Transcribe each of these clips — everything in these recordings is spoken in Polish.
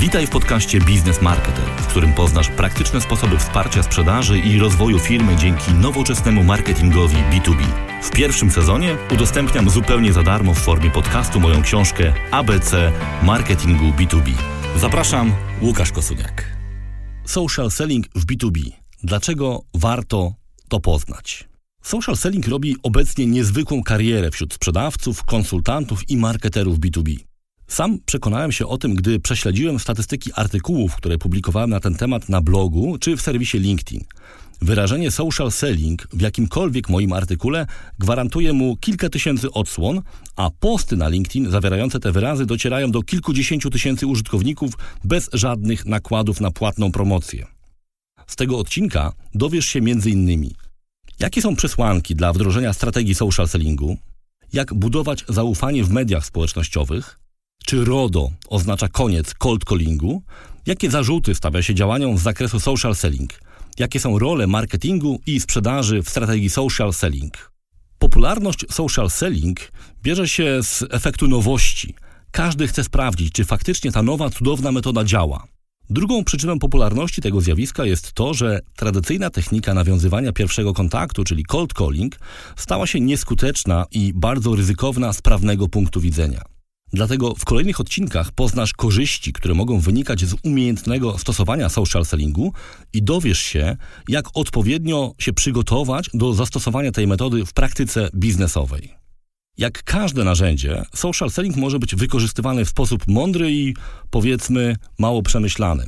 Witaj w podcaście Biznes Marketer, w którym poznasz praktyczne sposoby wsparcia sprzedaży i rozwoju firmy dzięki nowoczesnemu marketingowi B2B. W pierwszym sezonie udostępniam zupełnie za darmo w formie podcastu moją książkę ABC Marketingu B2B. Zapraszam, Łukasz Kosuniak. Social selling w B2B. Dlaczego warto to poznać? Social selling robi obecnie niezwykłą karierę wśród sprzedawców, konsultantów i marketerów B2B. Sam przekonałem się o tym, gdy prześledziłem statystyki artykułów, które publikowałem na ten temat na blogu czy w serwisie LinkedIn. Wyrażenie social selling w jakimkolwiek moim artykule gwarantuje mu kilka tysięcy odsłon, a posty na LinkedIn zawierające te wyrazy docierają do kilkudziesięciu tysięcy użytkowników bez żadnych nakładów na płatną promocję. Z tego odcinka dowiesz się m.in. jakie są przesłanki dla wdrożenia strategii social sellingu, jak budować zaufanie w mediach społecznościowych, czy RODO oznacza koniec cold callingu? Jakie zarzuty stawia się działaniom z zakresu social selling? Jakie są role marketingu i sprzedaży w strategii social selling? Popularność social selling bierze się z efektu nowości. Każdy chce sprawdzić, czy faktycznie ta nowa, cudowna metoda działa. Drugą przyczyną popularności tego zjawiska jest to, że tradycyjna technika nawiązywania pierwszego kontaktu, czyli cold calling, stała się nieskuteczna i bardzo ryzykowna z prawnego punktu widzenia. Dlatego w kolejnych odcinkach poznasz korzyści, które mogą wynikać z umiejętnego stosowania social sellingu i dowiesz się, jak odpowiednio się przygotować do zastosowania tej metody w praktyce biznesowej. Jak każde narzędzie, social selling może być wykorzystywany w sposób mądry i powiedzmy mało przemyślany.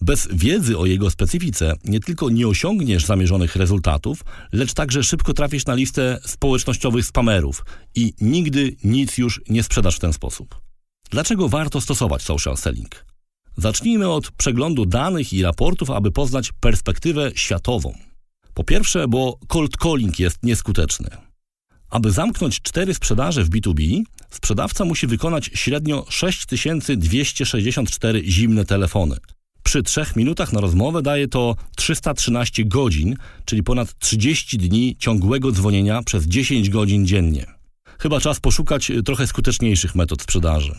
Bez wiedzy o jego specyfice nie tylko nie osiągniesz zamierzonych rezultatów, lecz także szybko trafisz na listę społecznościowych spamerów i nigdy nic już nie sprzedasz w ten sposób. Dlaczego warto stosować social selling? Zacznijmy od przeglądu danych i raportów, aby poznać perspektywę światową. Po pierwsze, bo cold calling jest nieskuteczny. Aby zamknąć cztery sprzedaże w B2B, sprzedawca musi wykonać średnio 6264 zimne telefony – przy trzech minutach na rozmowę daje to 313 godzin, czyli ponad 30 dni ciągłego dzwonienia przez 10 godzin dziennie. Chyba czas poszukać trochę skuteczniejszych metod sprzedaży.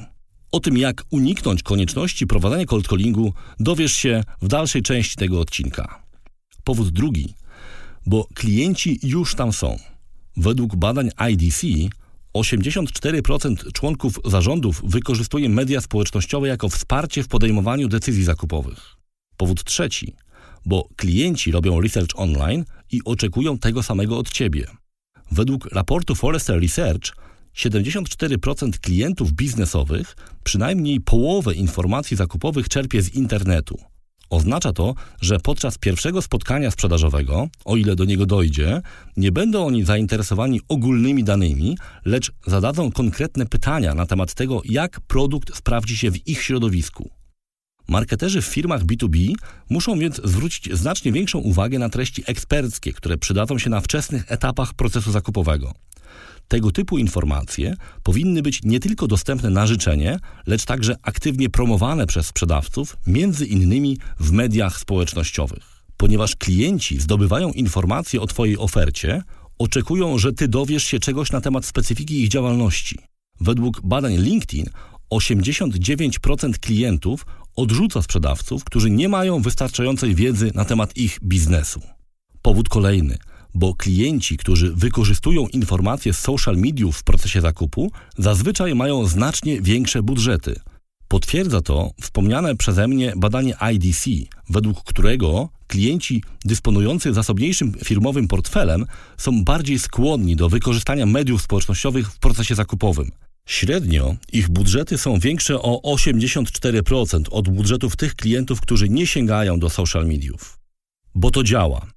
O tym, jak uniknąć konieczności prowadzenia cold callingu, dowiesz się w dalszej części tego odcinka. Powód drugi, bo klienci już tam są. Według badań IDC 84% członków zarządów wykorzystuje media społecznościowe jako wsparcie w podejmowaniu decyzji zakupowych. Powód trzeci, bo klienci robią research online i oczekują tego samego od ciebie. Według raportu Forrester Research 74% klientów biznesowych przynajmniej połowę informacji zakupowych czerpie z internetu. Oznacza to, że podczas pierwszego spotkania sprzedażowego, o ile do niego dojdzie, nie będą oni zainteresowani ogólnymi danymi, lecz zadadzą konkretne pytania na temat tego, jak produkt sprawdzi się w ich środowisku. Marketerzy w firmach B2B muszą więc zwrócić znacznie większą uwagę na treści eksperckie, które przydadzą się na wczesnych etapach procesu zakupowego. Tego typu informacje powinny być nie tylko dostępne na życzenie, lecz także aktywnie promowane przez sprzedawców, między innymi w mediach społecznościowych. Ponieważ klienci zdobywają informacje o Twojej ofercie, oczekują, że Ty dowiesz się czegoś na temat specyfiki ich działalności. Według badań LinkedIn 89% klientów odrzuca sprzedawców, którzy nie mają wystarczającej wiedzy na temat ich biznesu. Powód kolejny – bo klienci, którzy wykorzystują informacje z social mediów w procesie zakupu, zazwyczaj mają znacznie większe budżety. Potwierdza to wspomniane przeze mnie badanie IDC, według którego klienci dysponujący zasobniejszym firmowym portfelem są bardziej skłonni do wykorzystania mediów społecznościowych w procesie zakupowym. Średnio ich budżety są większe o 84% od budżetów tych klientów, którzy nie sięgają do social mediów. Bo to działa.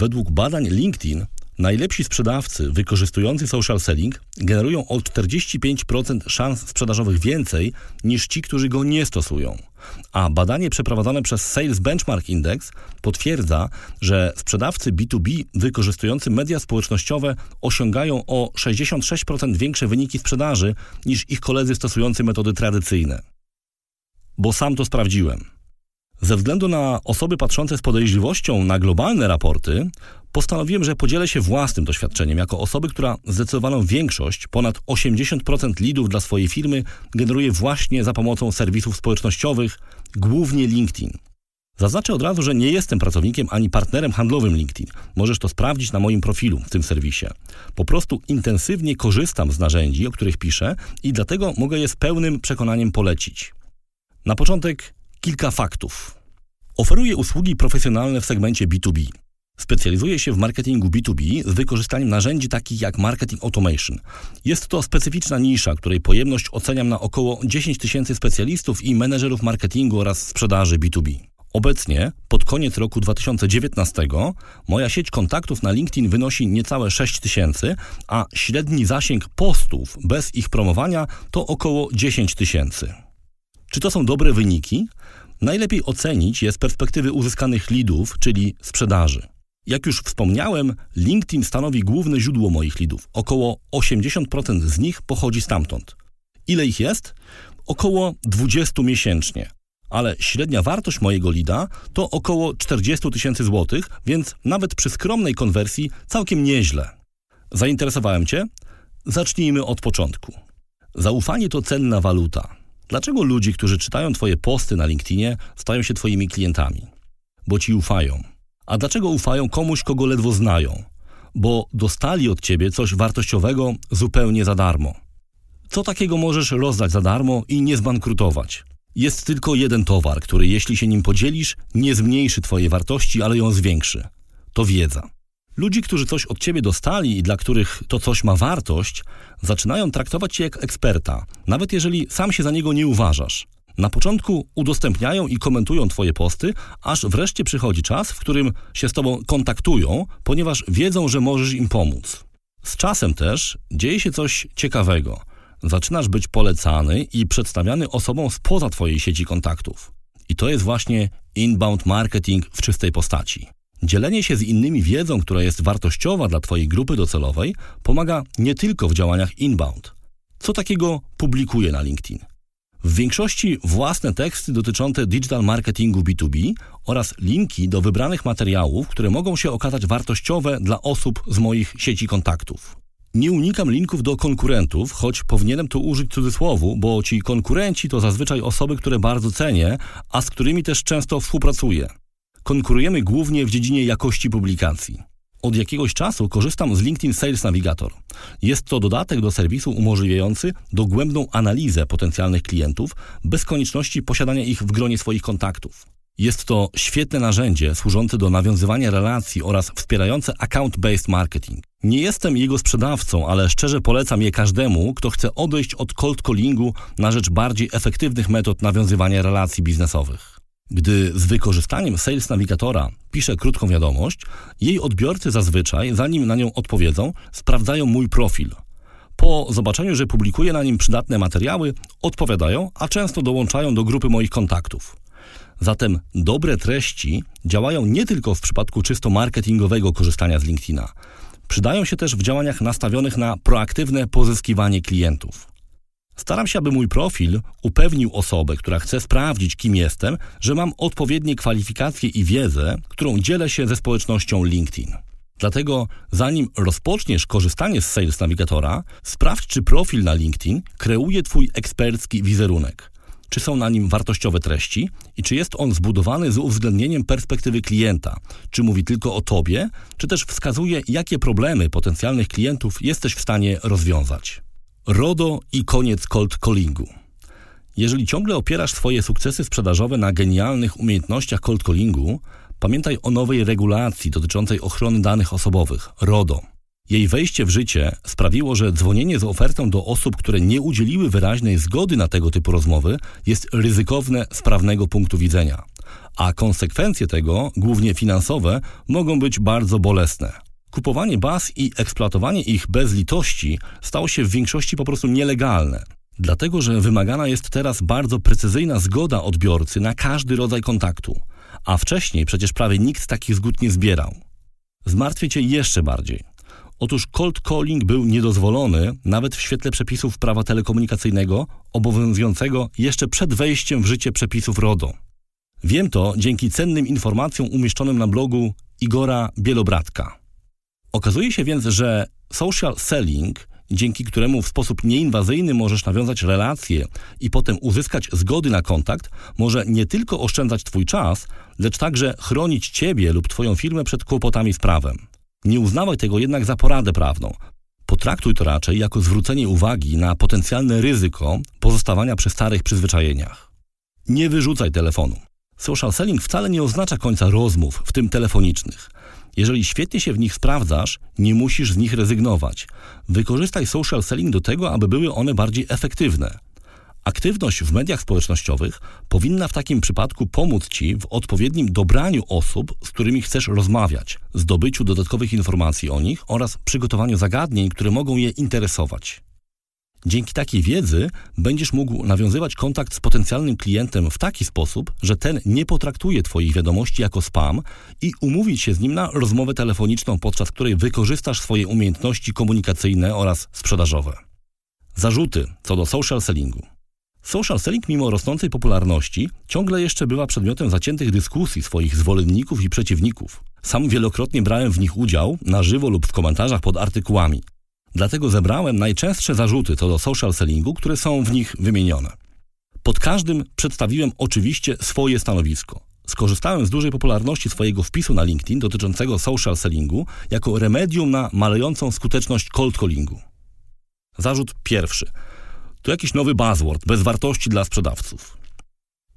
Według badań LinkedIn najlepsi sprzedawcy wykorzystujący social selling generują o 45% szans sprzedażowych więcej niż ci, którzy go nie stosują. A badanie przeprowadzone przez Sales Benchmark Index potwierdza, że sprzedawcy B2B wykorzystujący media społecznościowe osiągają o 66% większe wyniki sprzedaży niż ich koledzy stosujący metody tradycyjne. Bo sam to sprawdziłem. Ze względu na osoby patrzące z podejrzliwością na globalne raporty, postanowiłem, że podzielę się własnym doświadczeniem jako osoby, która zdecydowaną większość, ponad 80% lidów dla swojej firmy generuje właśnie za pomocą serwisów społecznościowych, głównie LinkedIn. Zaznaczę od razu, że nie jestem pracownikiem ani partnerem handlowym LinkedIn. Możesz to sprawdzić na moim profilu w tym serwisie. Po prostu intensywnie korzystam z narzędzi, o których piszę i dlatego mogę je z pełnym przekonaniem polecić. Na początek kilka faktów. Oferuję usługi profesjonalne w segmencie B2B. Specjalizuję się w marketingu B2B z wykorzystaniem narzędzi takich jak Marketing Automation. Jest to specyficzna nisza, której pojemność oceniam na około 10 tysięcy specjalistów i menedżerów marketingu oraz sprzedaży B2B. Obecnie, pod koniec roku 2019, moja sieć kontaktów na LinkedIn wynosi niecałe 6 tysięcy, a średni zasięg postów bez ich promowania to około 10 tysięcy. Czy to są dobre wyniki? Najlepiej ocenić je z perspektywy uzyskanych leadów, czyli sprzedaży. Jak już wspomniałem, LinkedIn stanowi główne źródło moich leadów. Około 80% z nich pochodzi stamtąd. Ile ich jest? Około 20 miesięcznie. Ale średnia wartość mojego lida to około 40 tysięcy złotych, więc nawet przy skromnej konwersji całkiem nieźle. Zainteresowałem Cię? Zacznijmy od początku. Zaufanie to cenna waluta. Dlaczego ludzie, którzy czytają Twoje posty na LinkedInie, stają się Twoimi klientami? Bo Ci ufają. A dlaczego ufają komuś, kogo ledwo znają? Bo dostali od Ciebie coś wartościowego zupełnie za darmo. Co takiego możesz rozdać za darmo i nie zbankrutować? Jest tylko jeden towar, który jeśli się nim podzielisz, nie zmniejszy Twojej wartości, ale ją zwiększy. To wiedza. Ludzi, którzy coś od ciebie dostali i dla których to coś ma wartość, zaczynają traktować cię jak eksperta, nawet jeżeli sam się za niego nie uważasz. Na początku udostępniają i komentują Twoje posty, aż wreszcie przychodzi czas, w którym się z Tobą kontaktują, ponieważ wiedzą, że możesz im pomóc. Z czasem też dzieje się coś ciekawego. Zaczynasz być polecany i przedstawiany osobom spoza Twojej sieci kontaktów. I to jest właśnie inbound marketing w czystej postaci. Dzielenie się z innymi wiedzą, która jest wartościowa dla Twojej grupy docelowej, pomaga nie tylko w działaniach inbound. Co takiego publikuję na LinkedIn? W większości własne teksty dotyczące digital marketingu B2B oraz linki do wybranych materiałów, które mogą się okazać wartościowe dla osób z moich sieci kontaktów. Nie unikam linków do konkurentów, choć powinienem tu użyć cudzysłowu, bo ci konkurenci to zazwyczaj osoby, które bardzo cenię, a z którymi też często współpracuję. Konkurujemy głównie w dziedzinie jakości publikacji. Od jakiegoś czasu korzystam z LinkedIn Sales Navigator. Jest to dodatek do serwisu umożliwiający dogłębną analizę potencjalnych klientów bez konieczności posiadania ich w gronie swoich kontaktów. Jest to świetne narzędzie służące do nawiązywania relacji oraz wspierające account-based marketing. Nie jestem jego sprzedawcą, ale szczerze polecam je każdemu, kto chce odejść od cold callingu na rzecz bardziej efektywnych metod nawiązywania relacji biznesowych. Gdy z wykorzystaniem Sales Navigatora piszę krótką wiadomość, jej odbiorcy zazwyczaj, zanim na nią odpowiedzą, sprawdzają mój profil. Po zobaczeniu, że publikuję na nim przydatne materiały, odpowiadają, a często dołączają do grupy moich kontaktów. Zatem dobre treści działają nie tylko w przypadku czysto marketingowego korzystania z LinkedIna. Przydają się też w działaniach nastawionych na proaktywne pozyskiwanie klientów. Staram się, aby mój profil upewnił osobę, która chce sprawdzić, kim jestem, że mam odpowiednie kwalifikacje i wiedzę, którą dzielę się ze społecznością LinkedIn. Dlatego, zanim rozpoczniesz korzystanie z Sales Navigatora, sprawdź, czy profil na LinkedIn kreuje Twój ekspercki wizerunek. Czy są na nim wartościowe treści i czy jest on zbudowany z uwzględnieniem perspektywy klienta? Czy mówi tylko o Tobie, czy też wskazuje, jakie problemy potencjalnych klientów jesteś w stanie rozwiązać? RODO i koniec cold callingu. Jeżeli ciągle opierasz swoje sukcesy sprzedażowe na genialnych umiejętnościach cold callingu, pamiętaj o nowej regulacji dotyczącej ochrony danych osobowych RODO. Jej wejście w życie sprawiło, że dzwonienie z ofertą do osób, które nie udzieliły wyraźnej zgody na tego typu rozmowy, jest ryzykowne z prawnego punktu widzenia, a konsekwencje tego, głównie finansowe, mogą być bardzo bolesne. Kupowanie baz i eksploatowanie ich bez litości stało się w większości po prostu nielegalne. Dlatego, że wymagana jest teraz bardzo precyzyjna zgoda odbiorcy na każdy rodzaj kontaktu, a wcześniej przecież prawie nikt takich zgód nie zbierał. Zmartwię cię jeszcze bardziej. Otóż cold calling był niedozwolony nawet w świetle przepisów prawa telekomunikacyjnego obowiązującego jeszcze przed wejściem w życie przepisów RODO. Wiem to dzięki cennym informacjom umieszczonym na blogu Igora Bielobratka. Okazuje się więc, że social selling, dzięki któremu w sposób nieinwazyjny możesz nawiązać relacje i potem uzyskać zgody na kontakt, może nie tylko oszczędzać Twój czas, lecz także chronić Ciebie lub Twoją firmę przed kłopotami z prawem. Nie uznawaj tego jednak za poradę prawną. Potraktuj to raczej jako zwrócenie uwagi na potencjalne ryzyko pozostawania przy starych przyzwyczajeniach. Nie wyrzucaj telefonu. Social selling wcale nie oznacza końca rozmów, w tym telefonicznych. Jeżeli świetnie się w nich sprawdzasz, nie musisz z nich rezygnować. Wykorzystaj social selling do tego, aby były one bardziej efektywne. Aktywność w mediach społecznościowych powinna w takim przypadku pomóc Ci w odpowiednim dobraniu osób, z którymi chcesz rozmawiać, zdobyciu dodatkowych informacji o nich oraz przygotowaniu zagadnień, które mogą je interesować. Dzięki takiej wiedzy będziesz mógł nawiązywać kontakt z potencjalnym klientem w taki sposób, że ten nie potraktuje Twoich wiadomości jako spam i umówić się z nim na rozmowę telefoniczną, podczas której wykorzystasz swoje umiejętności komunikacyjne oraz sprzedażowe. Zarzuty co do social sellingu. Social selling, mimo rosnącej popularności, ciągle jeszcze bywa przedmiotem zaciętych dyskusji swoich zwolenników i przeciwników. Sam wielokrotnie brałem w nich udział, na żywo lub w komentarzach pod artykułami. Dlatego zebrałem najczęstsze zarzuty co do social sellingu, które są w nich wymienione. Pod każdym przedstawiłem oczywiście swoje stanowisko. Skorzystałem z dużej popularności swojego wpisu na LinkedIn dotyczącego social sellingu jako remedium na malejącą skuteczność cold callingu. Zarzut pierwszy – to jakiś nowy buzzword, bez wartości dla sprzedawców.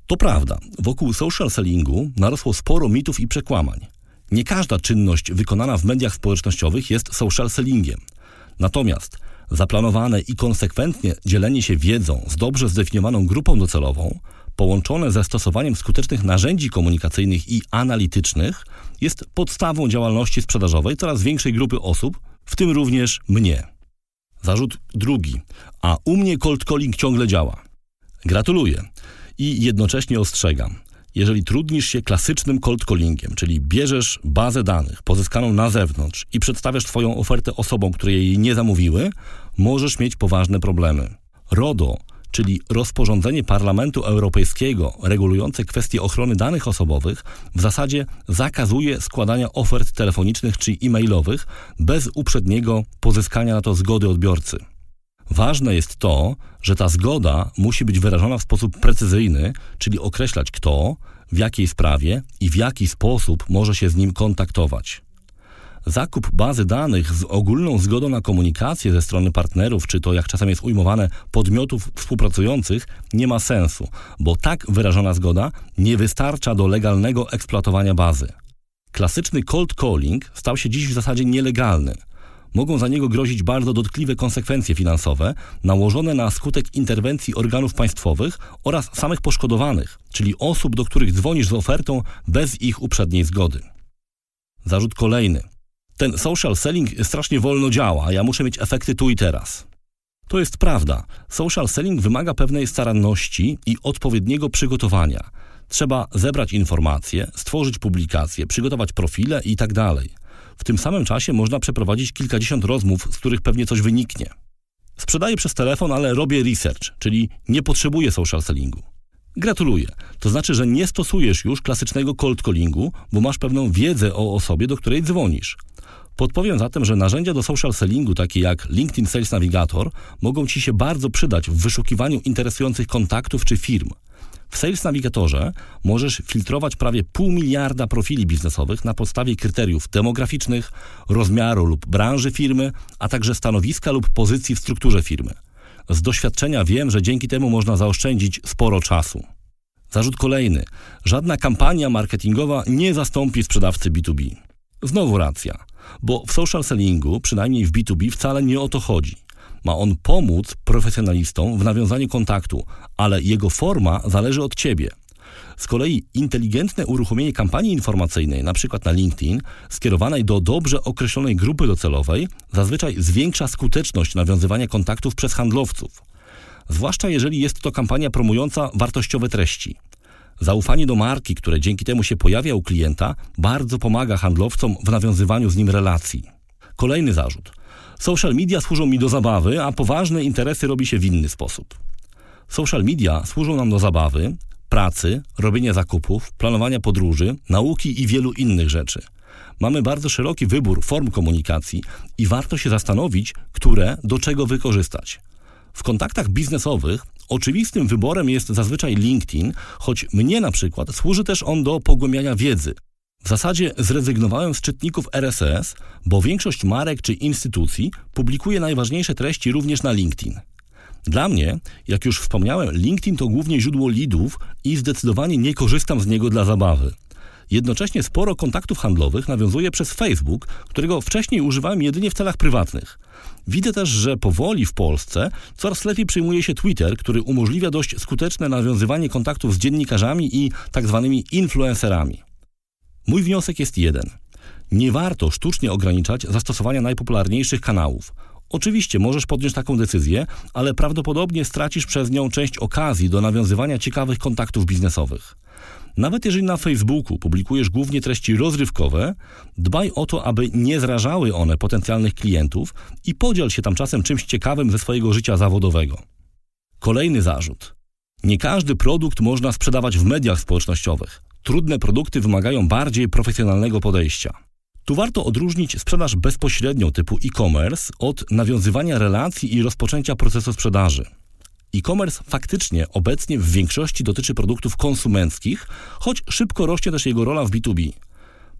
To prawda, wokół social sellingu narosło sporo mitów i przekłamań. Nie każda czynność wykonana w mediach społecznościowych jest social sellingiem. Natomiast zaplanowane i konsekwentnie dzielenie się wiedzą z dobrze zdefiniowaną grupą docelową, połączone ze stosowaniem skutecznych narzędzi komunikacyjnych i analitycznych, jest podstawą działalności sprzedażowej coraz większej grupy osób, w tym również mnie. Zarzut drugi. A u mnie cold calling ciągle działa. Gratuluję i jednocześnie ostrzegam. Jeżeli trudnisz się klasycznym cold callingiem, czyli bierzesz bazę danych pozyskaną na zewnątrz i przedstawiasz Twoją ofertę osobom, które jej nie zamówiły, możesz mieć poważne problemy. RODO czyli rozporządzenie Parlamentu Europejskiego regulujące kwestie ochrony danych osobowych, w zasadzie zakazuje składania ofert telefonicznych czy e-mailowych bez uprzedniego pozyskania na to zgody odbiorcy. Ważne jest to, że ta zgoda musi być wyrażona w sposób precyzyjny, czyli określać kto, w jakiej sprawie i w jaki sposób może się z nim kontaktować. Zakup bazy danych z ogólną zgodą na komunikację ze strony partnerów, czy to jak czasem jest ujmowane, podmiotów współpracujących, nie ma sensu, bo tak wyrażona zgoda nie wystarcza do legalnego eksploatowania bazy. Klasyczny cold calling stał się dziś w zasadzie nielegalny. Mogą za niego grozić bardzo dotkliwe konsekwencje finansowe nałożone na skutek interwencji organów państwowych oraz samych poszkodowanych, czyli osób, do których dzwonisz z ofertą bez ich uprzedniej zgody. Zarzut kolejny ten social selling strasznie wolno działa, ja muszę mieć efekty tu i teraz. To jest prawda. Social selling wymaga pewnej staranności i odpowiedniego przygotowania. Trzeba zebrać informacje, stworzyć publikacje, przygotować profile i tak. W tym samym czasie można przeprowadzić kilkadziesiąt rozmów, z których pewnie coś wyniknie. Sprzedaję przez telefon, ale robię research, czyli nie potrzebuję social sellingu. Gratuluję. To znaczy, że nie stosujesz już klasycznego cold callingu, bo masz pewną wiedzę o osobie, do której dzwonisz. Podpowiem zatem, że narzędzia do social sellingu, takie jak LinkedIn Sales Navigator, mogą Ci się bardzo przydać w wyszukiwaniu interesujących kontaktów czy firm. W Sales Navigatorze możesz filtrować prawie pół miliarda profili biznesowych na podstawie kryteriów demograficznych, rozmiaru lub branży firmy, a także stanowiska lub pozycji w strukturze firmy. Z doświadczenia wiem, że dzięki temu można zaoszczędzić sporo czasu. Zarzut kolejny. Żadna kampania marketingowa nie zastąpi sprzedawcy B2B. Znowu racja. Bo w social sellingu, przynajmniej w B2B, wcale nie o to chodzi. Ma on pomóc profesjonalistom w nawiązaniu kontaktu, ale jego forma zależy od ciebie. Z kolei inteligentne uruchomienie kampanii informacyjnej, np. na LinkedIn, skierowanej do dobrze określonej grupy docelowej, zazwyczaj zwiększa skuteczność nawiązywania kontaktów przez handlowców. Zwłaszcza jeżeli jest to kampania promująca wartościowe treści. Zaufanie do marki, które dzięki temu się pojawia u klienta, bardzo pomaga handlowcom w nawiązywaniu z nim relacji. Kolejny zarzut. Social media służą mi do zabawy, a poważne interesy robi się w inny sposób. Social media służą nam do zabawy, pracy, robienia zakupów, planowania podróży, nauki i wielu innych rzeczy. Mamy bardzo szeroki wybór form komunikacji i warto się zastanowić, które do czego wykorzystać. W kontaktach biznesowych oczywistym wyborem jest zazwyczaj LinkedIn, choć mnie na przykład służy też on do pogłębiania wiedzy. W zasadzie zrezygnowałem z czytników RSS, bo większość marek czy instytucji publikuje najważniejsze treści również na LinkedIn. Dla mnie, jak już wspomniałem, LinkedIn to głównie źródło leadów i zdecydowanie nie korzystam z niego dla zabawy. Jednocześnie sporo kontaktów handlowych nawiązuję przez Facebook, którego wcześniej używałem jedynie w celach prywatnych. Widzę też, że powoli w Polsce coraz lepiej przyjmuje się Twitter, który umożliwia dość skuteczne nawiązywanie kontaktów z dziennikarzami i tak zwanymi influencerami. Mój wniosek jest jeden. Nie warto sztucznie ograniczać zastosowania najpopularniejszych kanałów. Oczywiście możesz podjąć taką decyzję, ale prawdopodobnie stracisz przez nią część okazji do nawiązywania ciekawych kontaktów biznesowych. Nawet jeżeli na Facebooku publikujesz głównie treści rozrywkowe, dbaj o to, aby nie zrażały one potencjalnych klientów i podziel się tam czasem czymś ciekawym ze swojego życia zawodowego. Kolejny zarzut. Nie każdy produkt można sprzedawać w mediach społecznościowych. Trudne produkty wymagają bardziej profesjonalnego podejścia. Tu warto odróżnić sprzedaż bezpośrednią typu e-commerce od nawiązywania relacji i rozpoczęcia procesu sprzedaży. E-commerce faktycznie obecnie w większości dotyczy produktów konsumenckich, choć szybko rośnie też jego rola w B2B.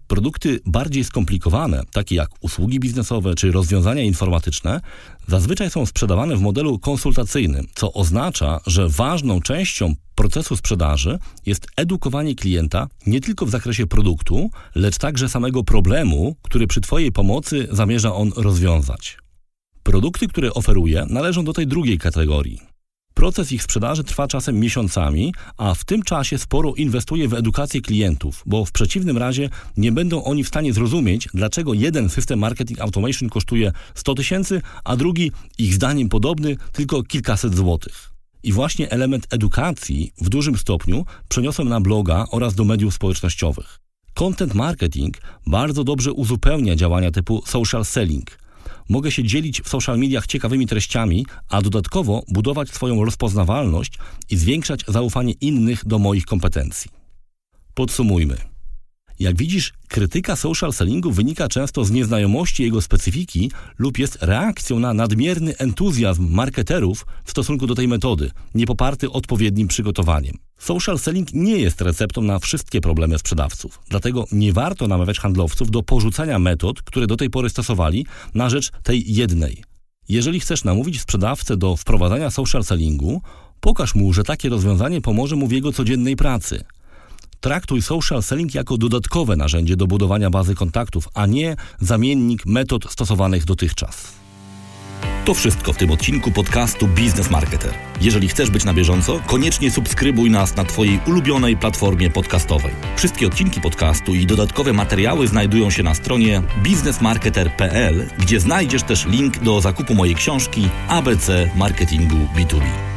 Produkty bardziej skomplikowane, takie jak usługi biznesowe czy rozwiązania informatyczne, zazwyczaj są sprzedawane w modelu konsultacyjnym, co oznacza, że ważną częścią procesu sprzedaży jest edukowanie klienta nie tylko w zakresie produktu, lecz także samego problemu, który przy Twojej pomocy zamierza on rozwiązać. Produkty, które oferuje, należą do tej drugiej kategorii. Proces ich sprzedaży trwa czasem miesiącami, a w tym czasie sporo inwestuje w edukację klientów, bo w przeciwnym razie nie będą oni w stanie zrozumieć, dlaczego jeden system marketing automation kosztuje 100 tysięcy, a drugi, ich zdaniem podobny, tylko kilkaset złotych. I właśnie element edukacji w dużym stopniu przeniosłem na bloga oraz do mediów społecznościowych. Content marketing bardzo dobrze uzupełnia działania typu social selling – mogę się dzielić w social mediach ciekawymi treściami, a dodatkowo budować swoją rozpoznawalność i zwiększać zaufanie innych do moich kompetencji. Podsumujmy. Jak widzisz, krytyka social sellingu wynika często z nieznajomości jego specyfiki lub jest reakcją na nadmierny entuzjazm marketerów w stosunku do tej metody, nie poparty odpowiednim przygotowaniem. Social selling nie jest receptą na wszystkie problemy sprzedawców, dlatego nie warto namawiać handlowców do porzucania metod, które do tej pory stosowali, na rzecz tej jednej. Jeżeli chcesz namówić sprzedawcę do wprowadzania social sellingu, pokaż mu, że takie rozwiązanie pomoże mu w jego codziennej pracy – Traktuj social selling jako dodatkowe narzędzie do budowania bazy kontaktów, a nie zamiennik metod stosowanych dotychczas. To wszystko w tym odcinku podcastu Business Marketer. Jeżeli chcesz być na bieżąco, koniecznie subskrybuj nas na Twojej ulubionej platformie podcastowej. Wszystkie odcinki podcastu i dodatkowe materiały znajdują się na stronie businessmarketer.pl, gdzie znajdziesz też link do zakupu mojej książki ABC Marketingu B2B.